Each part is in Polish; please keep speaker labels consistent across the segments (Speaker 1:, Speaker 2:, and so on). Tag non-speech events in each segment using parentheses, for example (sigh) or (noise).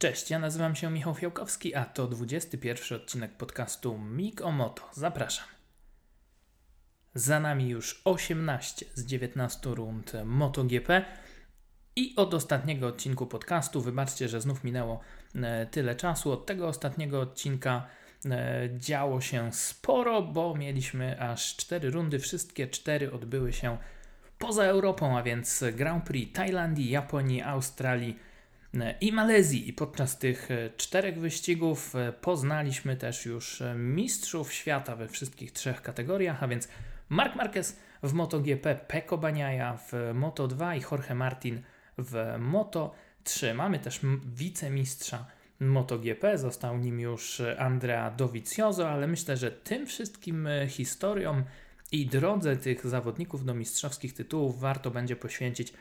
Speaker 1: Cześć, ja nazywam się Michał Fiałkowski, a to 21 odcinek podcastu Mig o Moto. Zapraszam. Za nami już 18 z 19 rund MotoGP i od ostatniego odcinku podcastu, wybaczcie, że znów minęło e, tyle czasu, od tego ostatniego odcinka e, działo się sporo, bo mieliśmy aż 4 rundy, wszystkie 4 odbyły się poza Europą, a więc Grand Prix Tajlandii, Japonii, Australii, i Malezji. I podczas tych e, czterech wyścigów e, poznaliśmy też już e, mistrzów świata we wszystkich trzech kategoriach, a więc Marc Marquez w MotoGP, Peko Baniaja w Moto2 i Jorge Martin w Moto3. Mamy też wicemistrza MotoGP, został nim już Andrea Dovizioso, ale myślę, że tym wszystkim historiom i drodze tych zawodników do mistrzowskich tytułów warto będzie poświęcić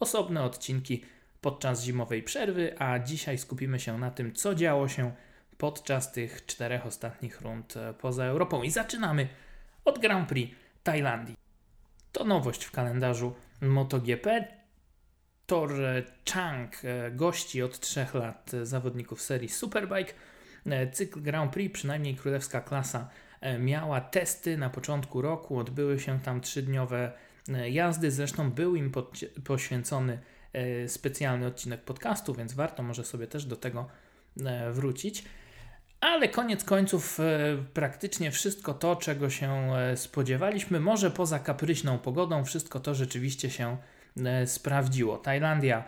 Speaker 1: osobne odcinki podczas zimowej przerwy, a dzisiaj skupimy się na tym, co działo się podczas tych czterech ostatnich rund e, poza Europą. I zaczynamy od Grand Prix Tajlandii. To nowość w kalendarzu MotoGP. Tor Chang e, gości od trzech lat zawodników serii Superbike. E, cykl Grand Prix, przynajmniej królewska klasa, miała testy na początku roku. Odbyły się tam trzydniowe jazdy. Zresztą był im poświęcony specjalny odcinek podcastu, więc warto może sobie też do tego e, wrócić. Ale koniec końców e, praktycznie wszystko to, czego się spodziewaliśmy, może poza kapryśną pogodą, wszystko to rzeczywiście się sprawdziło. Tajlandia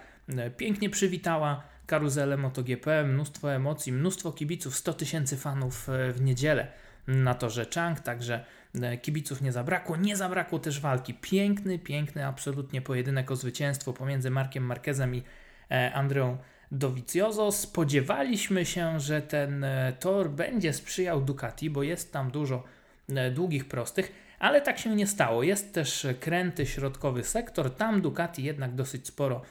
Speaker 1: pięknie przywitała karuzelę MotoGP, mnóstwo emocji, mnóstwo kibiców, 100 tysięcy fanów w niedzielę na torze Chang, także E, kibiców nie zabrakło. Nie zabrakło też walki. Piękny, piękny, absolutnie pojedynek o zwycięstwo pomiędzy Markiem Marquezem i e, Andreą Dovizioso. Spodziewaliśmy się, że ten e, tor będzie sprzyjał Ducati, bo jest tam dużo długich, prostych, ale tak się nie stało. Jest też kręty środkowy sektor. Tam Ducati jednak dosyć sporo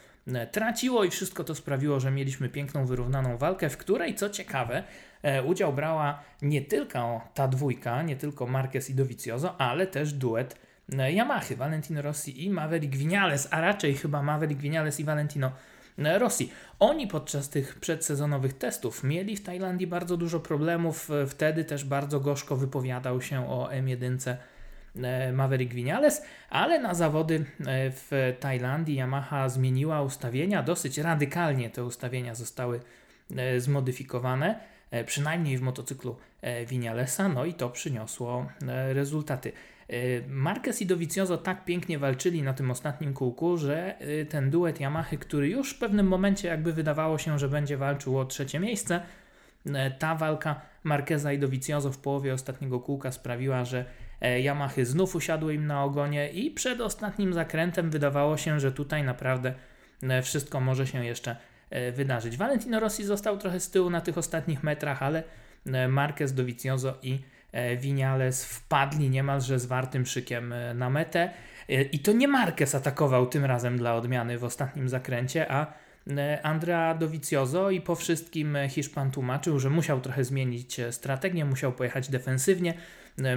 Speaker 1: traciło i wszystko to sprawiło, że mieliśmy piękną, wyrównaną walkę, w której, co ciekawe, udział brała nie tylko ta dwójka, nie tylko Marquez i Dovizioso, ale też duet e, Yamaha, Valentino Rossi i Maverick Vinales, a raczej chyba Maverick Vinales i Valentino e, Rossi. Oni podczas tych przedsezonowych testów mieli w Tajlandii bardzo dużo problemów, wtedy też bardzo gorzko wypowiadał się o M1 Maverick Vinales, ale na zawody w Tajlandii Yamaha zmieniła ustawienia, dosyć radykalnie te ustawienia zostały zmodyfikowane. E, przynajmniej w motocyklu e, Vinalesa, no i to przyniosło e, rezultaty. Marquez i Dovizioso tak pięknie walczyli na tym ostatnim kółku, że ten duet Yamaha, który już w pewnym momencie jakby wydawało się, że będzie walczył o trzecie miejsce, ta walka Marqueza i Dovizioso w połowie ostatniego kółka sprawiła, że Yamaha znów usiadły im na ogonie i przed ostatnim zakrętem wydawało się, że tutaj naprawdę wszystko może się jeszcze wydarzyć. Valentino Rossi został trochę z tyłu na tych ostatnich metrach, ale e, Marquez, Dovizioso i e, Vinales wpadli niemalże zwartym szykiem na metę. I to nie Marquez atakował tym razem dla odmiany w ostatnim zakręcie, a Andrea Dovizioso i po wszystkim Hiszpan tłumaczył, że musiał trochę zmienić strategię, musiał pojechać defensywnie,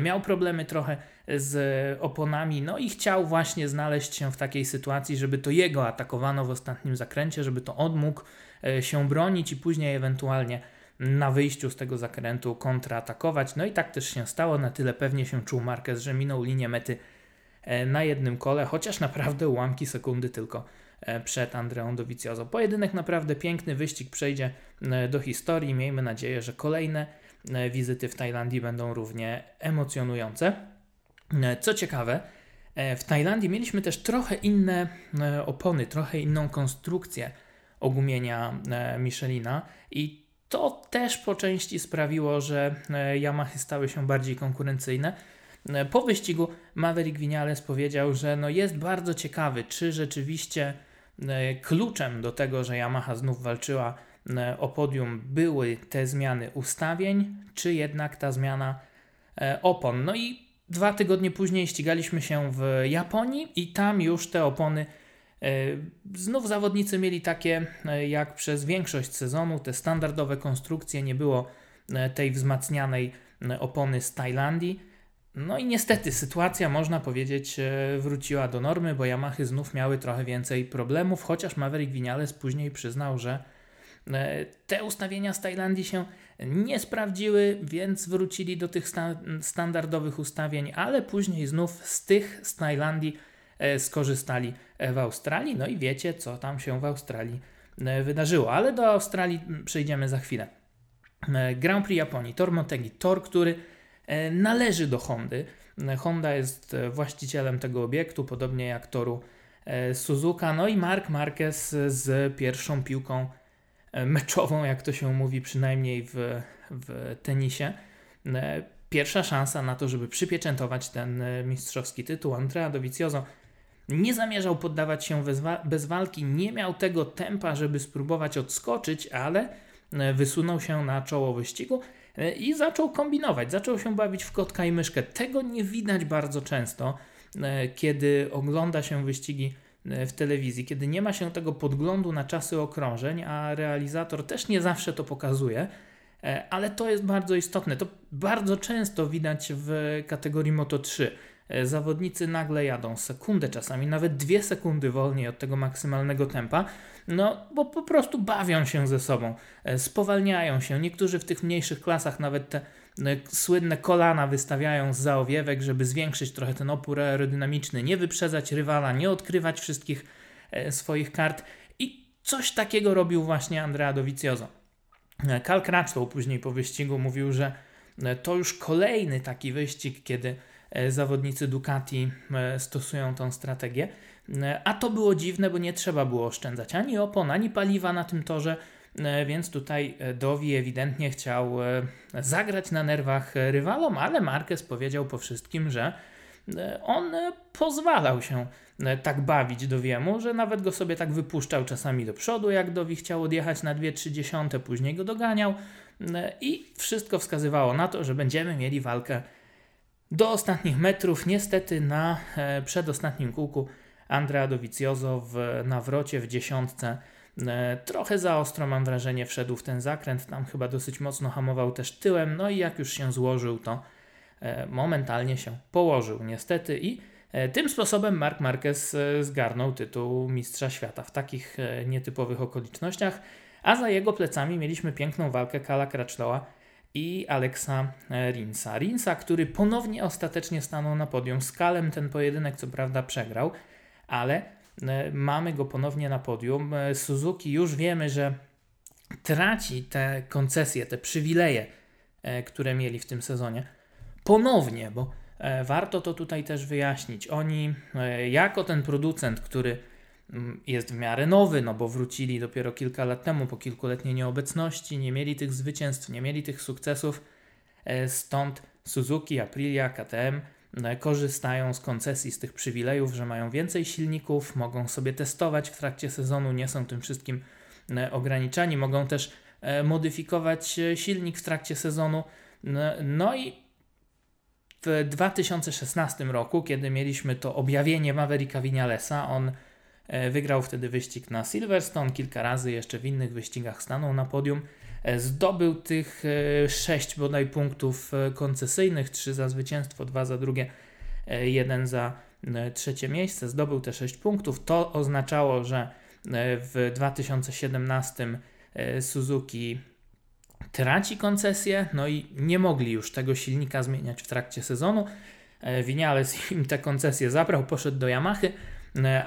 Speaker 1: miał problemy trochę z oponami, no i chciał właśnie znaleźć się w takiej sytuacji, żeby to jego atakowano w ostatnim zakręcie, żeby to on mógł e, się bronić i później ewentualnie na wyjściu z tego zakrętu kontratakować. No i tak też się stało, na tyle pewnie się czuł Marquez, że minął linię mety e, na jednym kole, chociaż naprawdę ułamki sekundy tylko e, przed Andreą Dovizioso. Pojedynek naprawdę piękny, wyścig przejdzie do historii. Miejmy nadzieję, że kolejne wizyty w Tajlandii będą równie emocjonujące. E, co ciekawe, e, w Tajlandii mieliśmy też trochę inne e, opony, trochę inną konstrukcję ogumienia Michelina i to też po części sprawiło, że Yamaha stały się bardziej konkurencyjne. Po wyścigu Maverick Vinales powiedział, że no jest bardzo ciekawy, czy rzeczywiście kluczem do tego, że Yamaha znów walczyła o podium, były te zmiany ustawień, czy jednak ta zmiana opon. No i Dwa tygodnie później ścigaliśmy się w Japonii i tam już te opony e, Znów zawodnicy mieli takie e, jak przez większość sezonu, te standardowe konstrukcje, nie było e, tej wzmacnianej opony z Tajlandii. No i niestety sytuacja, można powiedzieć, wróciła do normy, bo Yamahy znów miały trochę więcej problemów, chociaż Maverick Vinales później przyznał, że Te ustawienia z Tajlandii się nie sprawdziły, więc wrócili do tych sta standardowych ustawień, ale później znów z tych z Tajlandii skorzystali w Australii. No i wiecie, co tam się w Australii wydarzyło, ale do Australii przejdziemy za chwilę. Grand Prix Japonii, Tor Motegi, tor, który należy do Hondy. Honda jest właścicielem tego obiektu, podobnie jak toru E, Suzuka, no i Mark Marquez z pierwszą piłką e, meczową, jak to się mówi, przynajmniej w, w tenisie. E, pierwsza szansa na to, żeby przypieczętować ten mistrzowski tytuł. Andrea Dovizioso nie zamierzał poddawać się bez, walki, nie miał tego tempa, żeby spróbować odskoczyć, ale wysunął się na czoło wyścigu i zaczął kombinować, zaczął się bawić w kotka i myszkę. Tego nie widać bardzo często E, kiedy ogląda się wyścigi e, w telewizji, kiedy nie ma się tego podglądu na czasy okrążeń, a realizator też nie zawsze to pokazuje, e, ale to jest bardzo istotne. To bardzo często widać w kategorii Moto 3. Zawodnicy nagle jadą sekundę, czasami nawet dwie sekundy wolniej od tego maksymalnego tempa, no bo po prostu bawią się ze sobą, spowalniają się. Niektórzy w tych mniejszych klasach nawet te słynne kolana wystawiają z zaowiewek, żeby zwiększyć trochę ten opór aerodynamiczny, nie wyprzedzać rywala, nie odkrywać wszystkich e, swoich kart. I coś takiego robił właśnie Andrea Dovizioso. Karl e, Crutchlow później po wyścigu mówił, że e, to już kolejny taki wyścig, kiedy zawodnicy Ducati stosują tą strategię. A to było dziwne, bo nie trzeba było oszczędzać ani opon, ani paliwa na tym torze. E, więc tutaj e, Dowi ewidentnie chciał e, zagrać na nerwach rywalom, ale Marquez powiedział po wszystkim, że on pozwalał się tak bawić Dowiemu, że nawet go sobie tak wypuszczał czasami do przodu, jak Dowi chciał odjechać na 2,3, później go doganiał i wszystko wskazywało na to, że będziemy mieli walkę do ostatnich metrów. Niestety na przedostatnim kółku Andrea Dovizioso w nawrocie w dziesiątce trochę za ostro, mam wrażenie, wszedł w ten zakręt. Tam chyba dosyć mocno hamował też tyłem. No i jak już się złożył, to e, momentalnie się położył, niestety. I e, tym sposobem Mark Marquez zgarnął tytuł Mistrza Świata w takich nietypowych okolicznościach. A za jego plecami mieliśmy piękną walkę Kala Crutchlowa i Alexa Rinsa. Rinsa, który ponownie ostatecznie stanął na podium. Z Kalem ten pojedynek co prawda przegrał, ale E, mamy go ponownie na podium. E, Suzuki już wiemy, że traci te koncesje, te przywileje, e, które mieli w tym sezonie. Ponownie, bo warto to tutaj też wyjaśnić. Oni, jako ten producent, który mm, jest w miarę nowy, no bo wrócili dopiero kilka lat temu po kilkuletniej nieobecności, nie mieli tych zwycięstw, nie mieli tych sukcesów, stąd Suzuki, Aprilia, KTM E, korzystają z koncesji, z tych przywilejów, że mają więcej silników, mogą sobie testować w trakcie sezonu, nie są tym wszystkim e, ograniczani, mogą też e, modyfikować silnik w trakcie sezonu. No i w 2016 roku, kiedy mieliśmy to objawienie Mavericka Vinalesa, on wygrał wtedy wyścig na Silverstone, kilka razy jeszcze w innych wyścigach stanął na podium. E, zdobył tych e, sześć bodaj punktów e, koncesyjnych, trzy za zwycięstwo, dwa za drugie, jeden za trzecie miejsce. Zdobył te sześć punktów. To oznaczało, że w 2017 Suzuki traci koncesję, no i nie mogli już tego silnika zmieniać w trakcie sezonu. Vinales im te koncesje zabrał, poszedł do Yamahy,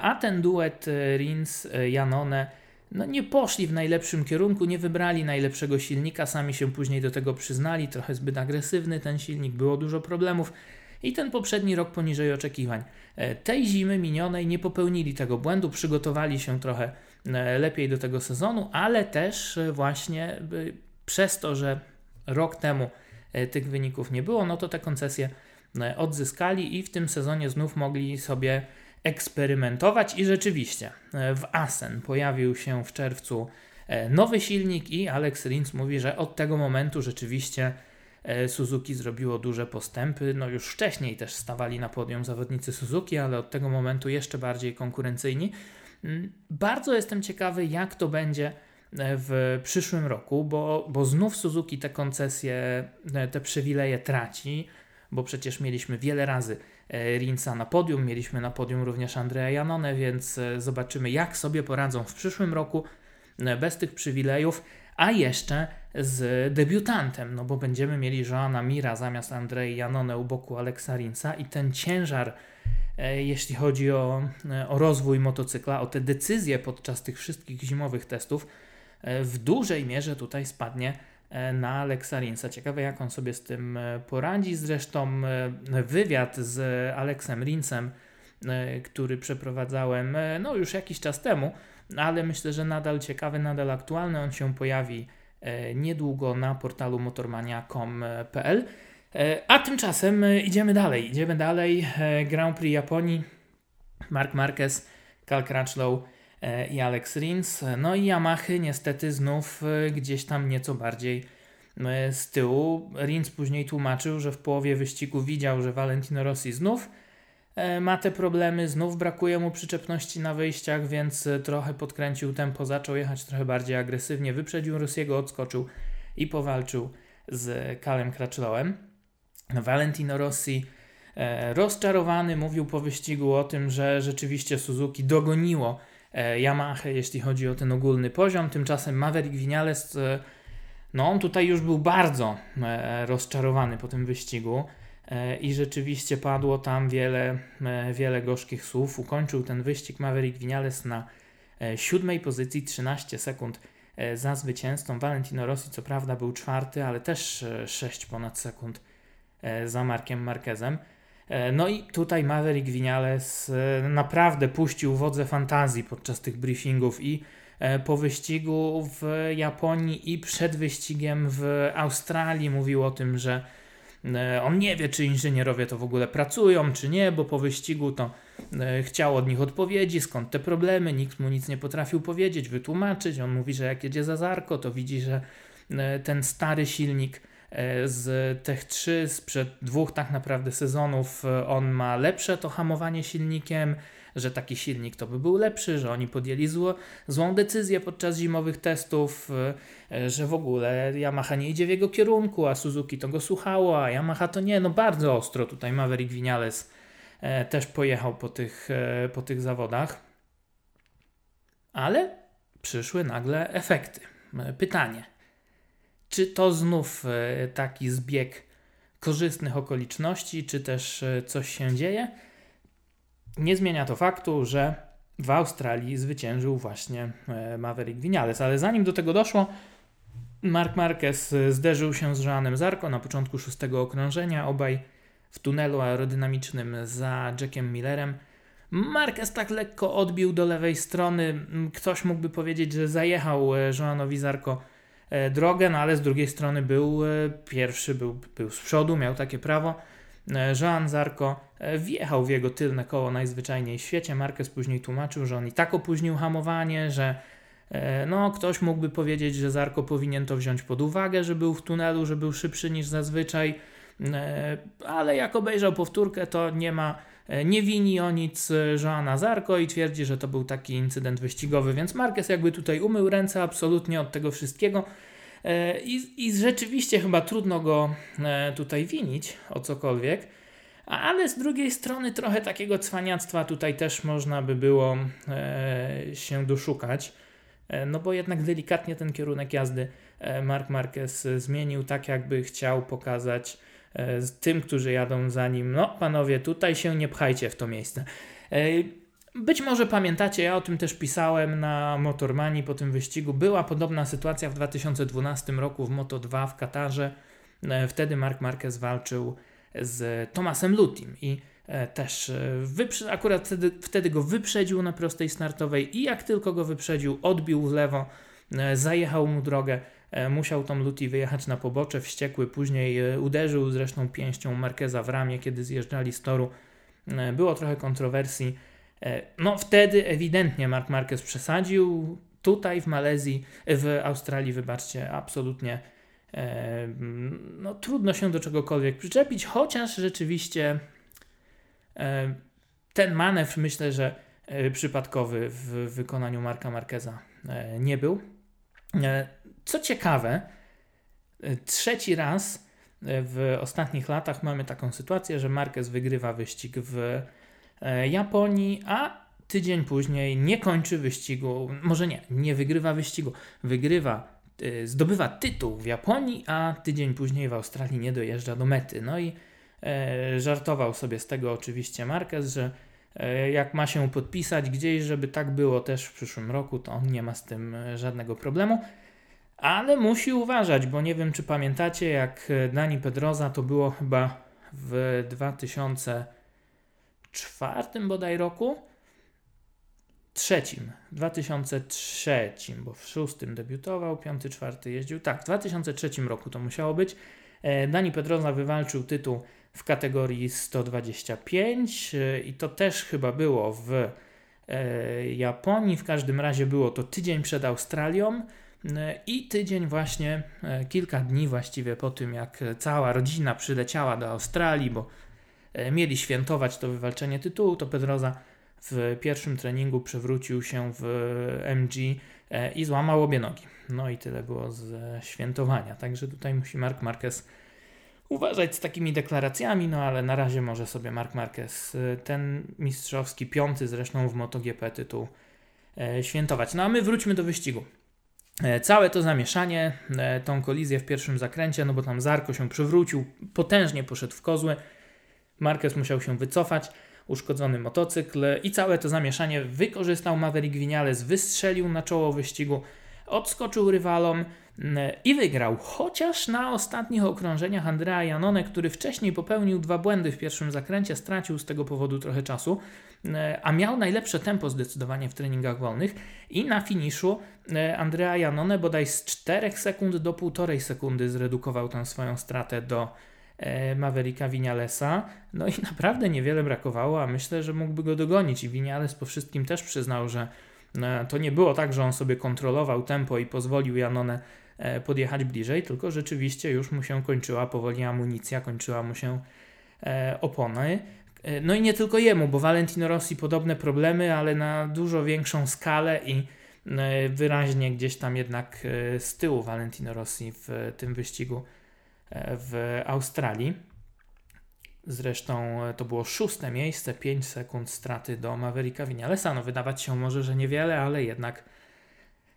Speaker 1: a ten duet Rins-Janone no nie poszli w najlepszym kierunku, nie wybrali najlepszego silnika, sami się później do tego przyznali, trochę zbyt agresywny ten silnik, było dużo problemów i ten poprzedni rok poniżej oczekiwań. E, tej zimy minionej nie popełnili tego błędu, przygotowali się trochę e, lepiej do tego sezonu, ale też e, właśnie przez to, że rok temu tych wyników nie było, no to te koncesje odzyskali i w tym sezonie znów mogli sobie eksperymentować i rzeczywiście e, w Asen pojawił się w czerwcu e, nowy silnik i Alex Rins mówi, że od tego momentu rzeczywiście e, Suzuki zrobiło duże postępy. No już wcześniej też stawali na podium zawodnicy Suzuki, ale od tego momentu jeszcze bardziej konkurencyjni. Mm, bardzo jestem ciekawy, jak to będzie w przyszłym roku, bo, bo znów Suzuki te koncesje, te przywileje traci, bo przecież mieliśmy wiele razy E, Rinsa na podium. Mieliśmy na podium również Andrea Janone, więc e, zobaczymy, jak sobie poradzą w przyszłym roku. bez tych przywilejów, a jeszcze z debiutantem, no bo będziemy mieli Joana Mira zamiast Andrei Janone u boku Aleksa Rinsa i ten ciężar, e, jeśli chodzi o, e, o rozwój motocykla, o te decyzje podczas tych wszystkich zimowych testów, e, w dużej mierze tutaj spadnie na Aleksa Rinsa. Ciekawe, jak on sobie z tym poradzi. Zresztą wywiad z Aleksem Rinsem, który przeprowadzałem no, już jakiś czas temu, ale myślę, że nadal ciekawy, nadal aktualny. On się pojawi e, niedługo na portalu motormania.com.pl. E, a tymczasem e, idziemy dalej. Idziemy dalej. Grand Prix Japonii. Mark Marquez, Cal Crutchlow i Alex Rins. No i Yamaha niestety znów gdzieś tam nieco bardziej z tyłu. Rins później tłumaczył, że w połowie wyścigu widział, że Valentino Rossi znów E, ma te problemy, znów brakuje mu przyczepności na wyjściach, więc e, trochę podkręcił tempo, zaczął jechać trochę bardziej agresywnie, wyprzedził Rosjego, odskoczył i powalczył z Kalem Crutchlowem. Valentino Rossi e, rozczarowany mówił po wyścigu o tym, że rzeczywiście Suzuki dogoniło Yamaha, jeśli chodzi o ten ogólny poziom. Tymczasem Maverick Vinales, no on tutaj już był bardzo rozczarowany po tym wyścigu. E, i rzeczywiście padło tam wiele, e, wiele gorzkich słów. Ukończył ten wyścig Maverick Vinales na e, siódmej pozycji, 13 sekund za zwycięzcą. Valentino Rossi co prawda był czwarty, ale też 6 ponad sekund za Markiem Marquezem. No i tutaj Maverick Vinales naprawdę puścił wodze fantazji podczas tych briefingów i po wyścigu w Japonii i przed wyścigiem w Australii mówił o tym, że E, on nie wie, czy inżynierowie to w ogóle pracują, czy nie, bo po wyścigu to e, chciał od nich odpowiedzi, skąd te problemy, nikt mu nic nie potrafił powiedzieć, wytłumaczyć. On mówi, że jak jedzie za Zarko, to widzi, że e, ten stary silnik z Tech 3 sprzed dwóch tak naprawdę sezonów, on ma lepsze to hamowanie silnikiem, że taki silnik to by był lepszy, że oni podjęli zło, złą decyzję podczas zimowych testów, e, że w ogóle Yamaha nie idzie w jego kierunku, a Suzuki to go słuchało, a Yamaha to nie. No bardzo ostro tutaj Maverick Vinales e, też pojechał po tych, e, po tych zawodach. Ale przyszły nagle efekty. Pytanie, czy to znów taki zbieg korzystnych okoliczności, czy też coś się dzieje? Nie zmienia to faktu, że w Australii zwyciężył właśnie e, Maverick Vinales, ale zanim do tego doszło, Mark Marquez e, zderzył się z Joanem Zarko na początku szóstego okrążenia, obaj w tunelu aerodynamicznym za Jackiem Millerem. Marquez tak lekko odbił do lewej strony. Ktoś mógłby powiedzieć, że zajechał e, Joanowi Zarko drogę, no ale z drugiej strony był pierwszy, był, był z przodu, miał takie prawo. Joan Zarko E, wjechał w jego tylne koło najzwyczajniej w świecie. Marquez później tłumaczył, że on i tak opóźnił hamowanie, że e, no, ktoś mógłby powiedzieć, że Zarko powinien to wziąć pod uwagę, że był w tunelu, że był szybszy niż zazwyczaj, e, ale jak obejrzał powtórkę, to nie ma, nie wini o nic Joana Zarko i twierdzi, że to był taki incydent wyścigowy, więc Marquez jakby tutaj umył ręce absolutnie od tego wszystkiego. I, I rzeczywiście chyba trudno go tutaj winić o cokolwiek ale z drugiej strony trochę takiego cwaniactwa tutaj też można by było e, się doszukać, e, no bo jednak delikatnie ten kierunek jazdy e, Mark Marquez zmienił tak, jakby chciał pokazać e, tym, którzy jadą za nim, no panowie, tutaj się nie pchajcie w to miejsce. E, być może pamiętacie, ja o tym też pisałem na Motormanii po tym wyścigu. Była podobna sytuacja w 2012 roku w Moto2 w Katarze. E, wtedy Mark Marquez walczył z Tomasem Lutim i też e, akurat wtedy, wtedy go wyprzedził na prostej startowej i jak tylko go wyprzedził, odbił w lewo, zajechał mu drogę, musiał Tom Luti wyjechać na pobocze, wściekły, później uderzył zresztą pięścią Markeza w ramię, kiedy zjeżdżali z toru. Było trochę kontrowersji. No wtedy ewidentnie Mark Marquez przesadził. Tutaj w Malezji, w Australii, wybaczcie, absolutnie no, trudno się do czegokolwiek przyczepić, chociaż rzeczywiście ten manewr myślę, że e, przypadkowy w wykonaniu Marka Marqueza e, nie był. E, co ciekawe, trzeci raz w ostatnich latach mamy taką sytuację, że Marquez wygrywa wyścig w Japonii, a tydzień później nie kończy wyścigu, może nie, nie wygrywa wyścigu, wygrywa, zdobywa tytuł w Japonii, a tydzień później w Australii nie dojeżdża do mety. No i żartował sobie z tego oczywiście Marquez, że jak ma się podpisać gdzieś, żeby tak było też w przyszłym roku, to on nie ma z tym żadnego problemu. Ale musi uważać, bo nie wiem, czy pamiętacie, jak Dani Pedroza to było chyba w 2004 bodaj roku. Trzecim, 2003, bo w szóstym debiutował, piąty, czwarty jeździł. Tak, w 2003 roku to musiało być. E, Dani Pedroza wywalczył tytuł w kategorii 125 e, i to też chyba było w e, Japonii. W każdym razie było to tydzień przed Australią. I tydzień właśnie, e, kilka dni właściwie po tym, jak cała rodzina przyleciała do Australii, bo e, mieli świętować to wywalczenie tytułu, to Pedroza w pierwszym treningu przewrócił się w MG e, i złamał obie nogi. No i tyle było z świętowania. Także tutaj musi Mark Marquez uważać z takimi deklaracjami, no ale na razie może sobie Mark Marquez ten mistrzowski, piąty zresztą w MotoGP tytuł świętować. No a my wróćmy do wyścigu. E, całe to zamieszanie, e, tą kolizję w pierwszym zakręcie, no bo tam Zarko się przywrócił, potężnie poszedł w kozły, Marquez musiał się wycofać, uszkodzony motocykl i całe to zamieszanie wykorzystał Maverick Vinales, wystrzelił na czoło wyścigu, odskoczył rywalom mm, i wygrał. Chociaż na ostatnich okrążeniach Andrea Janone, który wcześniej popełnił dwa błędy w pierwszym zakręcie, stracił z tego powodu trochę czasu, mm, a miał najlepsze tempo zdecydowanie w treningach wolnych i na finiszu mm, Andrea Janone bodaj z 4 sekund do 1,5 sekundy zredukował tę swoją stratę do Mavericka Vinalesa. No i (laughs) naprawdę niewiele brakowało, a myślę, że mógłby go dogonić i Vinales po wszystkim też przyznał, że to nie było tak, że on sobie kontrolował tempo i pozwolił Janone e, podjechać bliżej, tylko rzeczywiście już mu się kończyła powoli amunicja, kończyła mu się e, opony. No i nie tylko jemu, bo Valentino Rossi podobne problemy, ale na dużo większą skalę i wyraźnie gdzieś tam jednak z tyłu Valentino Rossi w tym wyścigu w Australii. Zresztą e, to było szóste miejsce, 5 sekund straty do Mavericka Vinalesa. No wydawać się może, że niewiele, ale jednak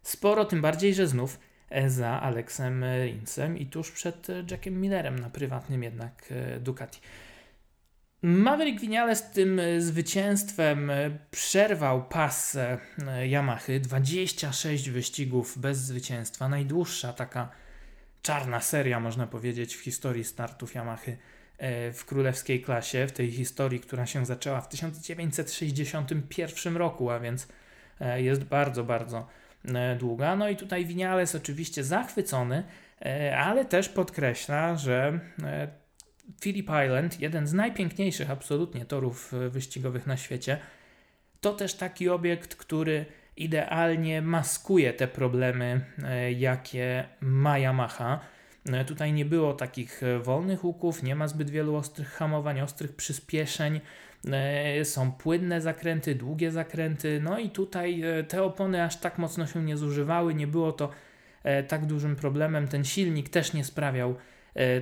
Speaker 1: sporo, tym bardziej, że znów e, za Alexem Rinsem i tuż przed e, Jackiem Millerem na prywatnym jednak Ducati. Maverick Vinales tym zwycięstwem przerwał pas Yamahy. 26 wyścigów bez zwycięstwa. Najdłuższa taka czarna seria, można powiedzieć, w historii startów Yamahy w królewskiej klasie, w tej historii, która się zaczęła w 1961 roku, a więc e, jest bardzo, bardzo e, długa. No i tutaj Winiales oczywiście zachwycony, ale też podkreśla, że Phillip Island, jeden z najpiękniejszych absolutnie torów wyścigowych na świecie, to też taki obiekt, który idealnie maskuje te problemy, jakie ma Yamaha. No, tutaj nie było takich e, wolnych łuków, nie ma zbyt wielu ostrych hamowań, ostrych przyspieszeń. E, są płynne zakręty, długie zakręty, no i tutaj e, te opony aż tak mocno się nie zużywały, nie było to tak dużym problemem. Ten silnik też nie sprawiał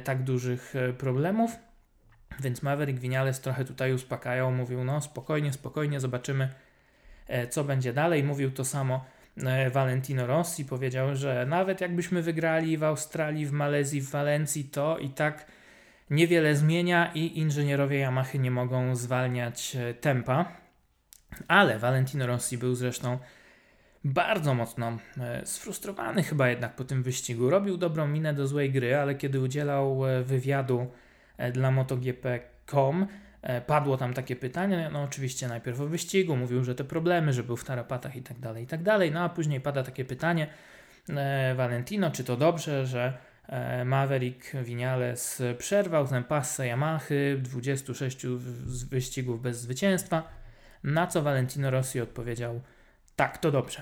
Speaker 1: tak dużych problemów, więc Maverick Vinales trochę tutaj uspokajał, mówił: No, spokojnie, spokojnie, zobaczymy, co będzie dalej. Mówił to samo E, Valentino Rossi powiedział, że nawet jakbyśmy wygrali w Australii, w Malezji, w Walencji, to i tak niewiele zmienia i inżynierowie Yamahy nie mogą zwalniać e, tempa. Ale Valentino Rossi był zresztą bardzo mocno e, sfrustrowany chyba jednak po tym wyścigu. Robił dobrą minę do złej gry, ale kiedy udzielał wywiadu dla MotoGP.com, E, padło tam takie pytanie, no oczywiście najpierw o wyścigu, mówił, że te problemy, że był w tarapatach i tak dalej, i tak dalej, no a później pada takie pytanie, e, Valentino, czy to dobrze, że e, Maverick Vinales przerwał ten passę Yamahy, 26 wyścigów bez zwycięstwa, na co Valentino Rossi odpowiedział, tak, to dobrze.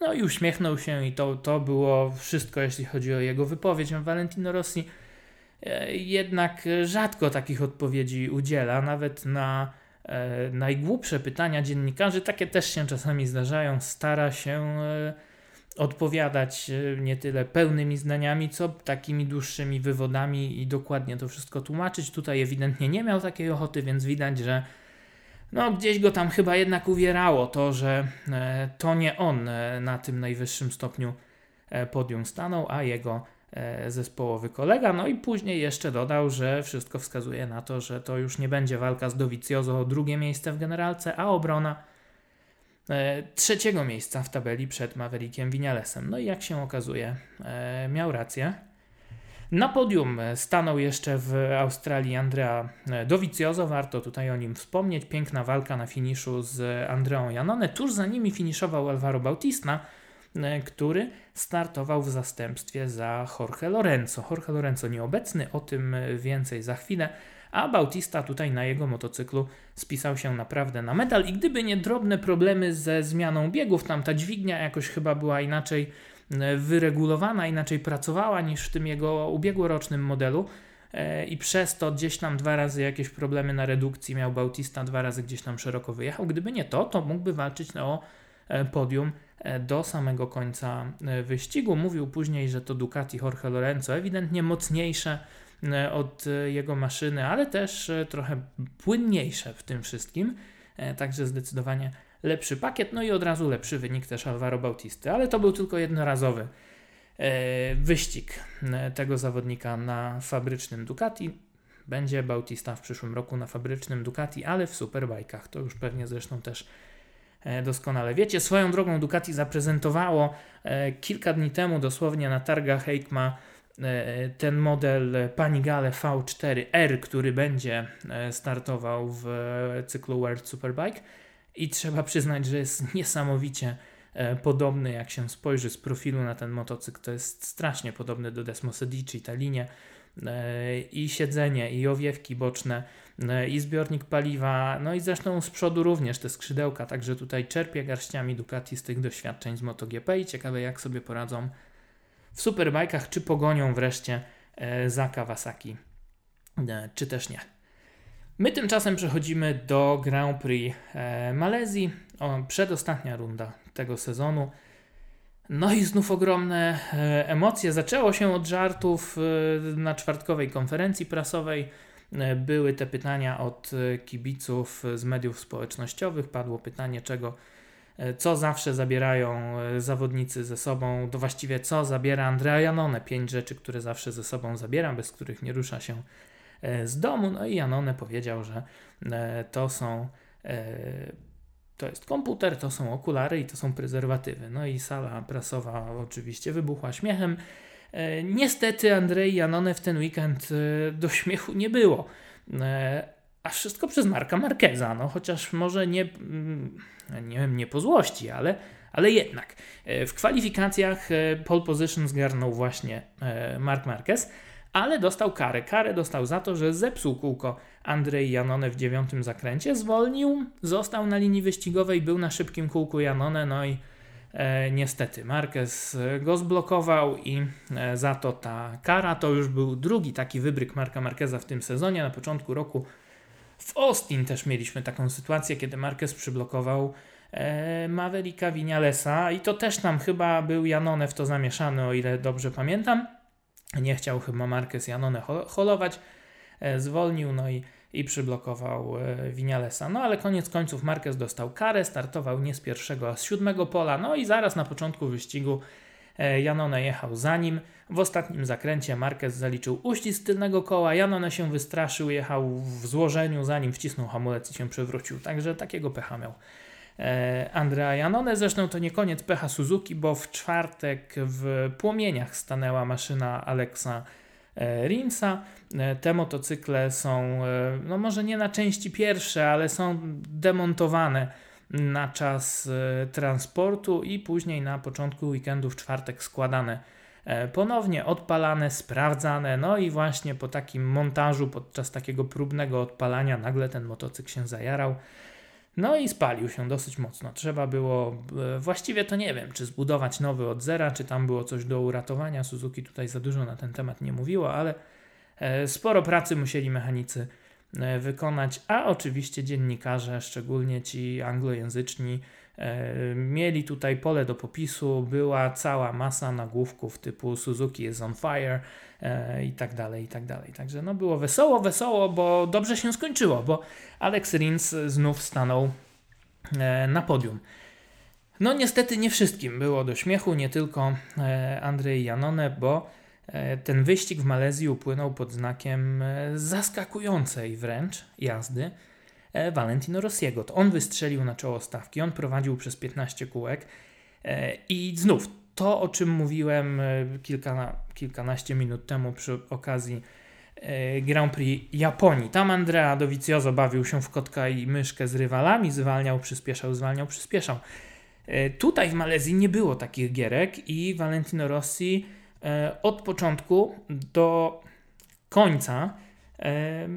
Speaker 1: No i uśmiechnął się i to, to było wszystko, jeśli chodzi o jego wypowiedź. Valentino Rossi E, jednak rzadko takich odpowiedzi udziela, nawet na e, najgłupsze pytania dziennikarzy, takie też się czasami zdarzają, stara się e, odpowiadać nie tyle pełnymi zdaniami, co takimi dłuższymi wywodami i dokładnie to wszystko tłumaczyć. Tutaj ewidentnie nie miał takiej ochoty, więc widać, że no gdzieś go tam chyba jednak uwierało to, że to nie on na tym najwyższym stopniu podium stanął, a jego zespołowy kolega. No i później jeszcze dodał, że wszystko wskazuje na to, że to już nie będzie walka z Dovizioso o drugie miejsce w generalce, a obrona E, trzeciego miejsca w tabeli przed Maverickiem Vinalesem. No i jak się okazuje, e, miał rację. Na podium stanął jeszcze w Australii Andrea Dovizioso, warto tutaj o nim wspomnieć. Piękna walka na finiszu z Andreą Janone. Tuż za nimi finiszował Alvaro Bautista, e, który startował w zastępstwie za Jorge Lorenzo. Jorge Lorenzo nieobecny, o tym więcej za chwilę a Bautista tutaj na jego motocyklu spisał się naprawdę na medal i gdyby nie drobne problemy ze zmianą biegów, tam ta dźwignia jakoś chyba była inaczej e, wyregulowana, inaczej pracowała niż w tym jego ubiegłorocznym modelu e, i przez to gdzieś tam dwa razy jakieś problemy na redukcji miał Bautista, dwa razy gdzieś tam szeroko wyjechał. Gdyby nie to, to mógłby walczyć o e, podium do samego końca wyścigu. Mówił później, że to Ducati Jorge Lorenzo ewidentnie mocniejsze E, od e, jego maszyny, ale też e, trochę płynniejsze w tym wszystkim. Także zdecydowanie lepszy pakiet, no i od razu lepszy wynik też Alvaro Bautisty, ale to był tylko jednorazowy wyścig tego zawodnika na fabrycznym Ducati. Będzie Bautista w przyszłym roku na fabrycznym Ducati, ale w superbajkach. To już pewnie zresztą też doskonale. Wiecie. Swoją drogą Ducati zaprezentowało kilka dni temu dosłownie na targach EICMA E, ten model Panigale V4R, który będzie e, startował w cyklu World Superbike. I trzeba przyznać, że jest niesamowicie e, podobny, jak się spojrzy z profilu na ten motocykl, to jest strasznie podobny do Desmo Sedici, ta linia i siedzenie, i owiewki boczne, i zbiornik paliwa, no i zresztą z przodu również te skrzydełka, także tutaj czerpie garściami Ducati z tych doświadczeń z MotoGP i ciekawe jak sobie poradzą w superbajkach, czy pogonią wreszcie e, za Kawasaki, e, czy też nie. My tymczasem przechodzimy do Grand Prix e, Malezji, o, przedostatnia runda tego sezonu. No i znów ogromne emocje. Zaczęło się od żartów na czwartkowej konferencji prasowej. Były te pytania od kibiców z mediów społecznościowych. Padło pytanie, czego E, co zawsze zabierają e, zawodnicy ze sobą, to właściwie co zabiera Andrea Janone, pięć rzeczy, które zawsze ze sobą zabiera, bez których nie rusza się e, z domu. No i Janone powiedział, że to są to jest komputer, to są okulary i to są prezerwatywy. No i sala prasowa oczywiście wybuchła śmiechem. Niestety Andrzej Janone w ten weekend do śmiechu nie było. A wszystko przez Marka Markeza, no chociaż może nie mm, nie wiem, nie po złości, ale, ale jednak. E, w kwalifikacjach e, pole position zgarnął właśnie e, Mark Marquez, ale dostał karę. Karę dostał za to, że zepsuł kółko Andrzej Janone w dziewiątym zakręcie, zwolnił, został na linii wyścigowej, był na szybkim kółku Janone, no i e, niestety Marquez go zblokował i e, za to ta kara to już był drugi taki wybryk Marka Marqueza w tym sezonie. Na początku roku w Austin też mieliśmy taką sytuację, kiedy Marquez przyblokował e, Mavericka Vinalesa i to też tam chyba był Janone w to zamieszany, o ile dobrze pamiętam. Nie chciał chyba Marquez Janone holować, e, zwolnił, no i, i przyblokował e, Vinalesa. No ale koniec końców Marquez dostał karę, startował nie z pierwszego, a z siódmego pola, no i zaraz na początku wyścigu E, Janone jechał za nim. W ostatnim zakręcie Marquez zaliczył uścisk tylnego koła. Janone się wystraszył, jechał w złożeniu, zanim wcisnął hamulec i się przewrócił. Także takiego pecha miał. E, Andrea Janone. Zresztą to nie koniec pecha Suzuki, bo w czwartek w płomieniach stanęła maszyna Alexa e, Rinsa. Te motocykle są, no może nie na części pierwsze, ale są demontowane na czas e, transportu i później na początku weekendu w czwartek składane e, ponownie, odpalane, sprawdzane. No i właśnie po takim montażu, podczas takiego próbnego odpalania, nagle ten motocykl się zajarał. No i spalił się dosyć mocno. Trzeba było, e, właściwie to nie wiem, czy zbudować nowy od zera, czy tam było coś do uratowania. Suzuki tutaj za dużo na ten temat nie mówiło, ale sporo pracy musieli mechanicy E, wykonać, a oczywiście dziennikarze, szczególnie ci anglojęzyczni, Mieli tutaj pole do popisu, była cała masa nagłówków typu Suzuki is on fire i tak dalej, i tak dalej. Także no było wesoło, wesoło, bo dobrze się skończyło, bo Alex Rins znów stanął na podium. No niestety nie wszystkim było do śmiechu, nie tylko Andrzej Janone, bo E, ten wyścig w Malezji upłynął pod znakiem e, zaskakującej wręcz jazdy e, Valentino Rossiego. To on wystrzelił na czoło stawki, on prowadził przez 15 kółek i znów to, o czym mówiłem kilka, kilkanaście minut temu przy okazji Grand Prix Japonii. Tam Andrea Dovizioso bawił się w kotka i myszkę z rywalami, zwalniał, przyspieszał, zwalniał, przyspieszał. Tutaj w Malezji nie było takich gierek i Valentino Rossi E, od początku do końca e,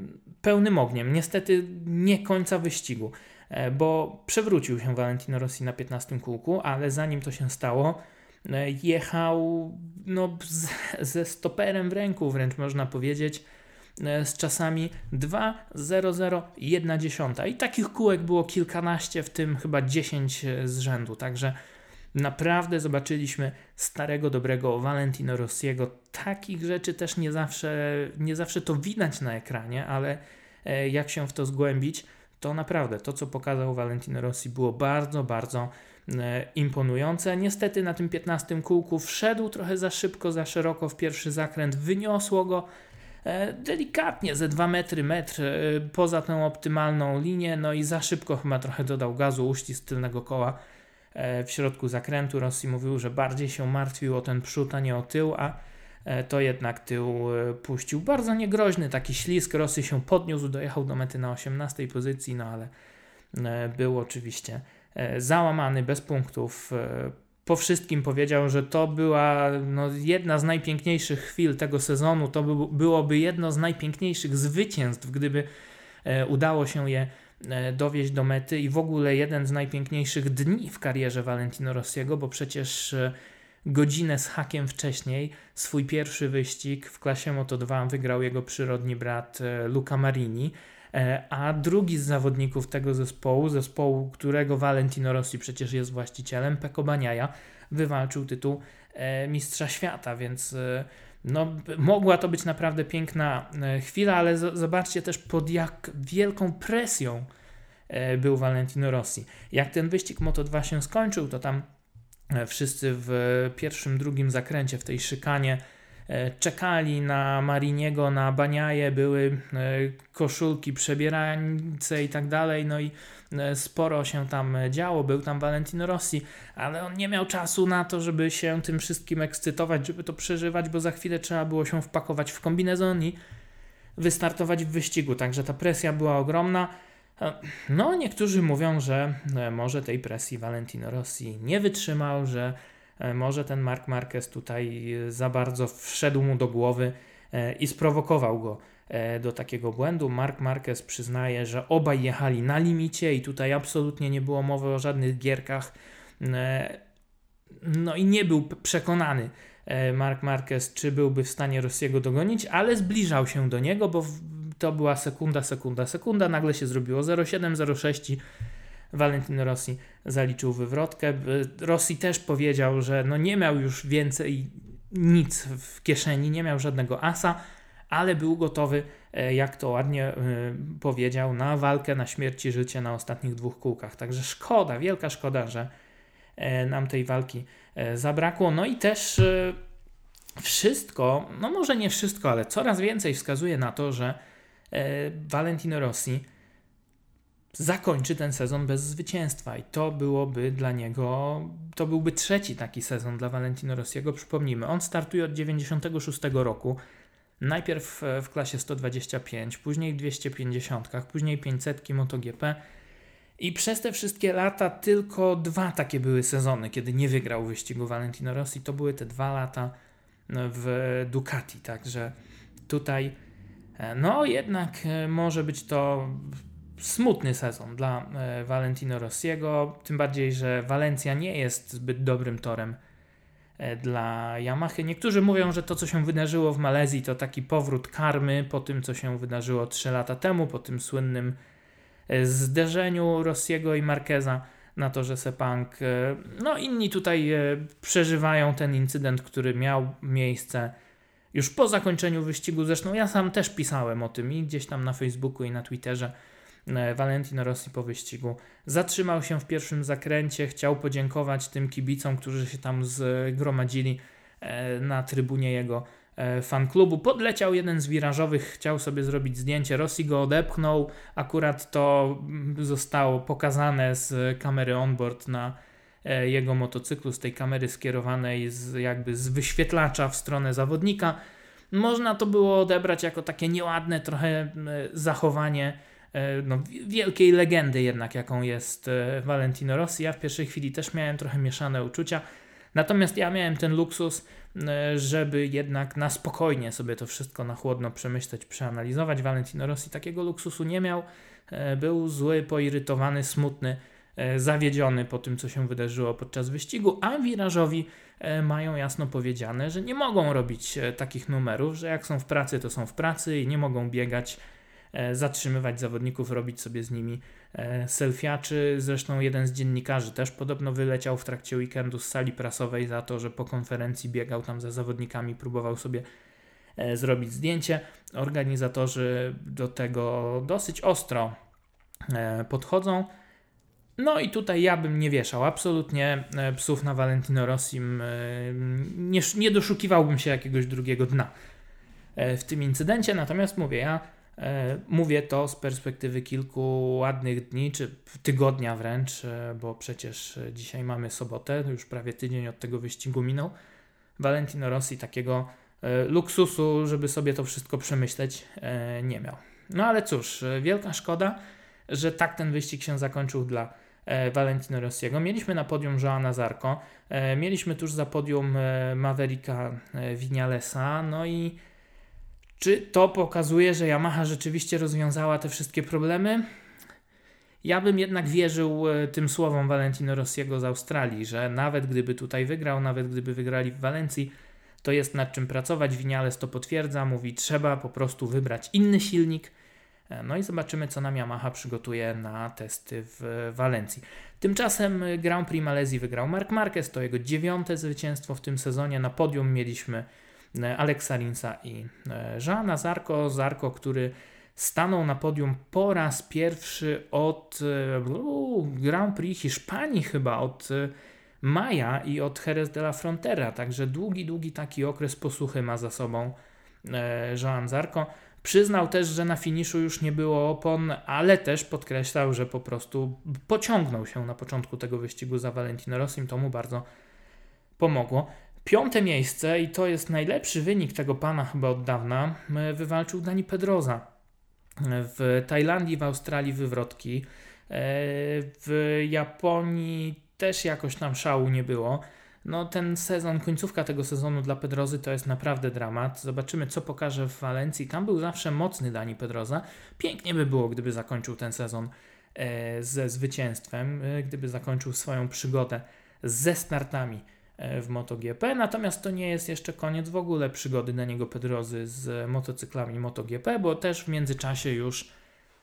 Speaker 1: pełnym ogniem. Niestety nie końca wyścigu, e, bo przewrócił się Valentino Rossi na 15 kółku, ale zanim to się stało, jechał no, z, ze stoperem w ręku, wręcz można powiedzieć, z czasami 2.00.1. I takich kółek było kilkanaście, w tym chyba 10 z rzędu. Także Naprawdę zobaczyliśmy starego, dobrego Valentino Rossiego. Takich rzeczy też nie zawsze, nie zawsze to widać na ekranie, ale e, jak się w to zgłębić, to naprawdę to, co pokazał Valentino Rossi, było bardzo, bardzo e, imponujące. Niestety na tym 15 kółku wszedł trochę za szybko, za szeroko w pierwszy zakręt, wyniosło go e, delikatnie ze 2 metry, metr poza tę optymalną linię, no i za szybko chyba trochę dodał gazu, uścisk tylnego koła E, w środku zakrętu. Rossi mówił, że bardziej się martwił o ten przód, a nie o tył, a e, to jednak tył e, puścił. Bardzo niegroźny taki ślisk. Rossi się podniósł, dojechał do mety na 18 pozycji, no ale był oczywiście załamany, bez punktów. Po wszystkim powiedział, że to była no, jedna z najpiękniejszych chwil tego sezonu. To by, byłoby jedno z najpiękniejszych zwycięstw, gdyby udało się je E, dowieść do mety i w ogóle jeden z najpiękniejszych dni w karierze Valentino Rossiego, bo przecież e, godzinę z hakiem wcześniej swój pierwszy wyścig w klasie Moto2 wygrał jego przyrodni brat e, Luca Marini, a drugi z zawodników tego zespołu, zespołu, którego Valentino Rossi przecież jest właścicielem, Peko Baniaja, wywalczył tytuł mistrza świata, więc no, mogła to być naprawdę piękna e, chwila, ale zobaczcie też pod jak wielką presją e, był Valentino Rossi. Jak ten wyścig Moto2 się skończył, to tam e, wszyscy w pierwszym, drugim zakręcie w tej szykanie czekali na Mariniego, na Baniaje, były koszulki, przebierańce i tak dalej, no i E, sporo się tam działo, był tam Valentino Rossi, ale on nie miał czasu na to, żeby się tym wszystkim ekscytować, żeby to przeżywać, bo za chwilę trzeba było się wpakować w kombinezon i wystartować w wyścigu, także ta presja była ogromna. E, no, niektórzy mówią, że e, może tej presji Valentino Rossi nie wytrzymał, że może ten Mark Marquez tutaj za bardzo wszedł mu do głowy i sprowokował go E, do takiego błędu. Mark Marquez przyznaje, że obaj jechali na limicie i tutaj absolutnie nie było mowy o żadnych gierkach. E, no i nie był przekonany e, Mark Marquez, czy byłby w stanie Rossiego dogonić, ale zbliżał się do niego, bo to była sekunda, sekunda, sekunda. Nagle się zrobiło 0,7, 0,6 i Valentino Rossi zaliczył wywrotkę. Rossi też powiedział, że no nie miał już więcej nic w kieszeni, nie miał żadnego asa ale był gotowy, e, jak to ładnie e, powiedział, na walkę na śmierć i życie na ostatnich dwóch kółkach. Także szkoda, wielka szkoda, że e, nam tej walki zabrakło. No i też wszystko, no może nie wszystko, ale coraz więcej wskazuje na to, że Valentino Rossi zakończy ten sezon bez zwycięstwa i to byłoby dla niego, to byłby trzeci taki sezon dla Valentino Rossiego. Przypomnijmy, on startuje od 96 roku, Najpierw e, w klasie 125, później w 250, później 500 MotoGP. I przez te wszystkie lata tylko dwa takie były sezony, kiedy nie wygrał wyścigu Valentino Rossi. To były te dwa lata e, w Ducati, także tutaj e, no jednak może być to smutny sezon dla Valentino Rossiego, tym bardziej, że Walencja nie jest zbyt dobrym torem E, dla Yamahy. Niektórzy mówią, że to, co się wydarzyło w Malezji, to taki powrót karmy po tym, co się wydarzyło 3 lata temu, po tym słynnym e, zderzeniu Rossiego i Marqueza. na to, że Sepang, no inni tutaj przeżywają ten incydent, który miał miejsce już po zakończeniu wyścigu. Zresztą ja sam też pisałem o tym i gdzieś tam na Facebooku i na Twitterze. Valentino Rossi po wyścigu zatrzymał się w pierwszym zakręcie, chciał podziękować tym kibicom, którzy się tam zgromadzili na trybunie jego E, fan klubu. Podleciał jeden z wirażowych, chciał sobie zrobić zdjęcie. Rossi go odepchnął. Akurat to mm, zostało pokazane z kamery onboard na e, jego motocyklu, z tej kamery skierowanej z, jakby z wyświetlacza w stronę zawodnika. Można to było odebrać jako takie nieładne trochę zachowanie e, no, wielkiej legendy jednak, jaką jest Valentino Rossi. Ja w pierwszej chwili też miałem trochę mieszane uczucia. Natomiast ja miałem ten luksus, e, żeby jednak na spokojnie sobie to wszystko na chłodno przemyśleć, przeanalizować. Valentino Rossi takiego luksusu nie miał. E, był zły, poirytowany, smutny, e, zawiedziony po tym, co się wydarzyło podczas wyścigu, a wirażowi mają jasno powiedziane, że nie mogą robić takich numerów, że jak są w pracy, to są w pracy i nie mogą biegać, zatrzymywać zawodników, robić sobie z nimi E, selfiaczy. Zresztą jeden z dziennikarzy też podobno wyleciał w trakcie weekendu z sali prasowej za to, że po konferencji biegał tam za zawodnikami, próbował sobie e, zrobić zdjęcie. Organizatorzy do tego dosyć ostro e, podchodzą. No i tutaj ja bym nie wieszał absolutnie psów na Valentino Rossim. Nie, nie doszukiwałbym się jakiegoś drugiego dna w tym incydencie. Natomiast mówię, ja E, mówię to z perspektywy kilku ładnych dni, czy tygodnia wręcz, e, bo przecież dzisiaj mamy sobotę, już prawie tydzień od tego wyścigu minął. Valentino Rossi takiego e, luksusu, żeby sobie to wszystko przemyśleć, nie miał. No ale cóż, wielka szkoda, że tak ten wyścig się zakończył dla Valentino Rossiego. Mieliśmy na podium Joana Zarco, mieliśmy tuż za podium Mavericka Vinalesa, no i czy to pokazuje, że Yamaha rzeczywiście rozwiązała te wszystkie problemy? Ja bym jednak wierzył e, tym słowom Valentino Rossiego z Australii, że nawet gdyby tutaj wygrał, nawet gdyby wygrali w Walencji, to jest nad czym pracować. Winiales to potwierdza, mówi, trzeba po prostu wybrać inny silnik. E, no i zobaczymy, co nam Yamaha przygotuje na testy w Walencji. Tymczasem Grand Prix Malezji wygrał Mark Marquez, to jego dziewiąte zwycięstwo w tym sezonie. Na podium mieliśmy E, Aleksa Linsa i e, Jeana Zarko. Zarko, który stanął na podium po raz pierwszy od uh, Grand Prix Hiszpanii chyba, od maja i od Jerez de la Frontera, także długi, długi taki okres posłuchy ma za sobą Jean Zarko. Przyznał też, że na finiszu już nie było opon, ale też podkreślał, że po prostu pociągnął się na początku tego wyścigu za Valentino Rossim, to mu bardzo pomogło. Piąte miejsce, i to jest najlepszy wynik tego pana chyba od dawna, wywalczył Dani Pedroza. W Tajlandii, w Australii wywrotki. E, w Japonii też jakoś tam szału nie było. No ten sezon, końcówka tego sezonu dla Pedrozy to jest naprawdę dramat. Zobaczymy, co pokaże w Walencji. Tam był zawsze mocny Dani Pedroza. Pięknie by było, gdyby zakończył ten sezon e, ze zwycięstwem, e, gdyby zakończył swoją przygodę ze startami E, w MotoGP, natomiast to nie jest jeszcze koniec w ogóle przygody Daniego Pedrozy z motocyklami MotoGP, bo też w międzyczasie już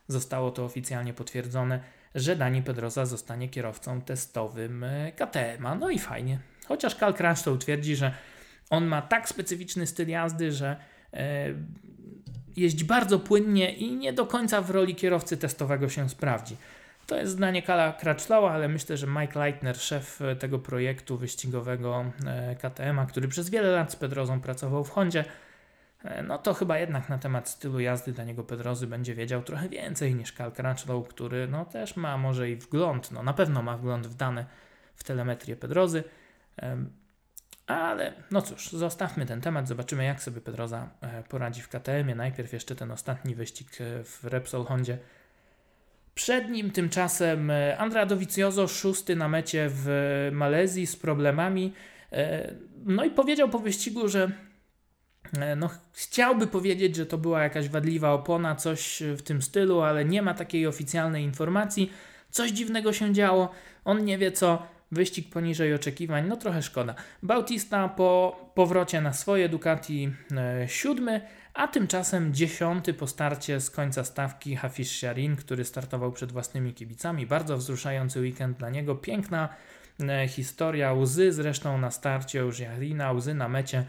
Speaker 1: zostało to oficjalnie potwierdzone, że Dani Pedroza zostanie kierowcą testowym KTM. No i fajnie. Chociaż Cal Crutchlow twierdzi, że on ma tak specyficzny styl jazdy, że e, jeździ bardzo płynnie i nie do końca w roli kierowcy testowego się sprawdzi. To jest zdanie Kala Crutchlowa, ale myślę, że Mike Leitner, szef tego projektu wyścigowego e, KTM, który przez wiele lat z Pedrozą pracował w Hondzie, e, no to chyba jednak na temat stylu jazdy Daniego Pedrozy będzie wiedział trochę więcej niż Cal Crutchlow, który no też ma może i wgląd, no na pewno ma wgląd w dane w telemetrię Pedrozy, ale no cóż, zostawmy ten temat, zobaczymy jak sobie Pedroza poradzi w KTM-ie. Najpierw jeszcze ten ostatni wyścig w Repsol Hondzie przed nim tymczasem e, Andrea Dovizioso, szósty na mecie w Malezji z problemami. E, no i powiedział po wyścigu, że e, no, chciałby powiedzieć, że to była jakaś wadliwa opona, coś w tym stylu, ale nie ma takiej oficjalnej informacji. Coś dziwnego się działo, on nie wie co. wyścig poniżej oczekiwań, no trochę szkoda. Bautista po powrocie na swoje Ducati e, siódmy, a tymczasem dziesiąty po starcie z końca stawki Hafiz Sharin, który startował przed własnymi kibicami. Bardzo wzruszający weekend dla niego, piękna e, historia, łzy zresztą na starcie już Jarina, łzy na mecie.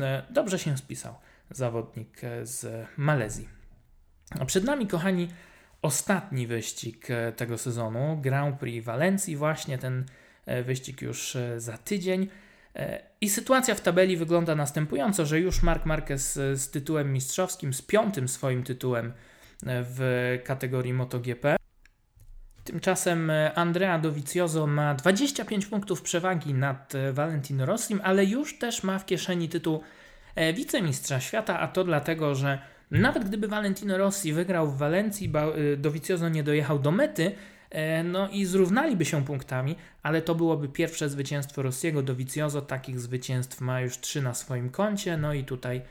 Speaker 1: E, dobrze się spisał zawodnik z Malezji. A przed nami, kochani, ostatni wyścig tego sezonu, Grand Prix Walencji, właśnie ten wyścig już za tydzień. I sytuacja w tabeli wygląda następująco, że już Mark Marquez z tytułem mistrzowskim, z piątym swoim tytułem w kategorii MotoGP. Tymczasem Andrea Dovizioso ma 25 punktów przewagi nad Valentino Rossim, ale już też ma w kieszeni tytuł E, wicemistrza świata, a to dlatego, że nawet gdyby Valentino Rossi wygrał w Walencji, e, Dovizioso nie dojechał do mety, e, no i zrównaliby się punktami, ale to byłoby pierwsze zwycięstwo Rossiego. Dovizioso takich zwycięstw ma już trzy na swoim koncie, no i tutaj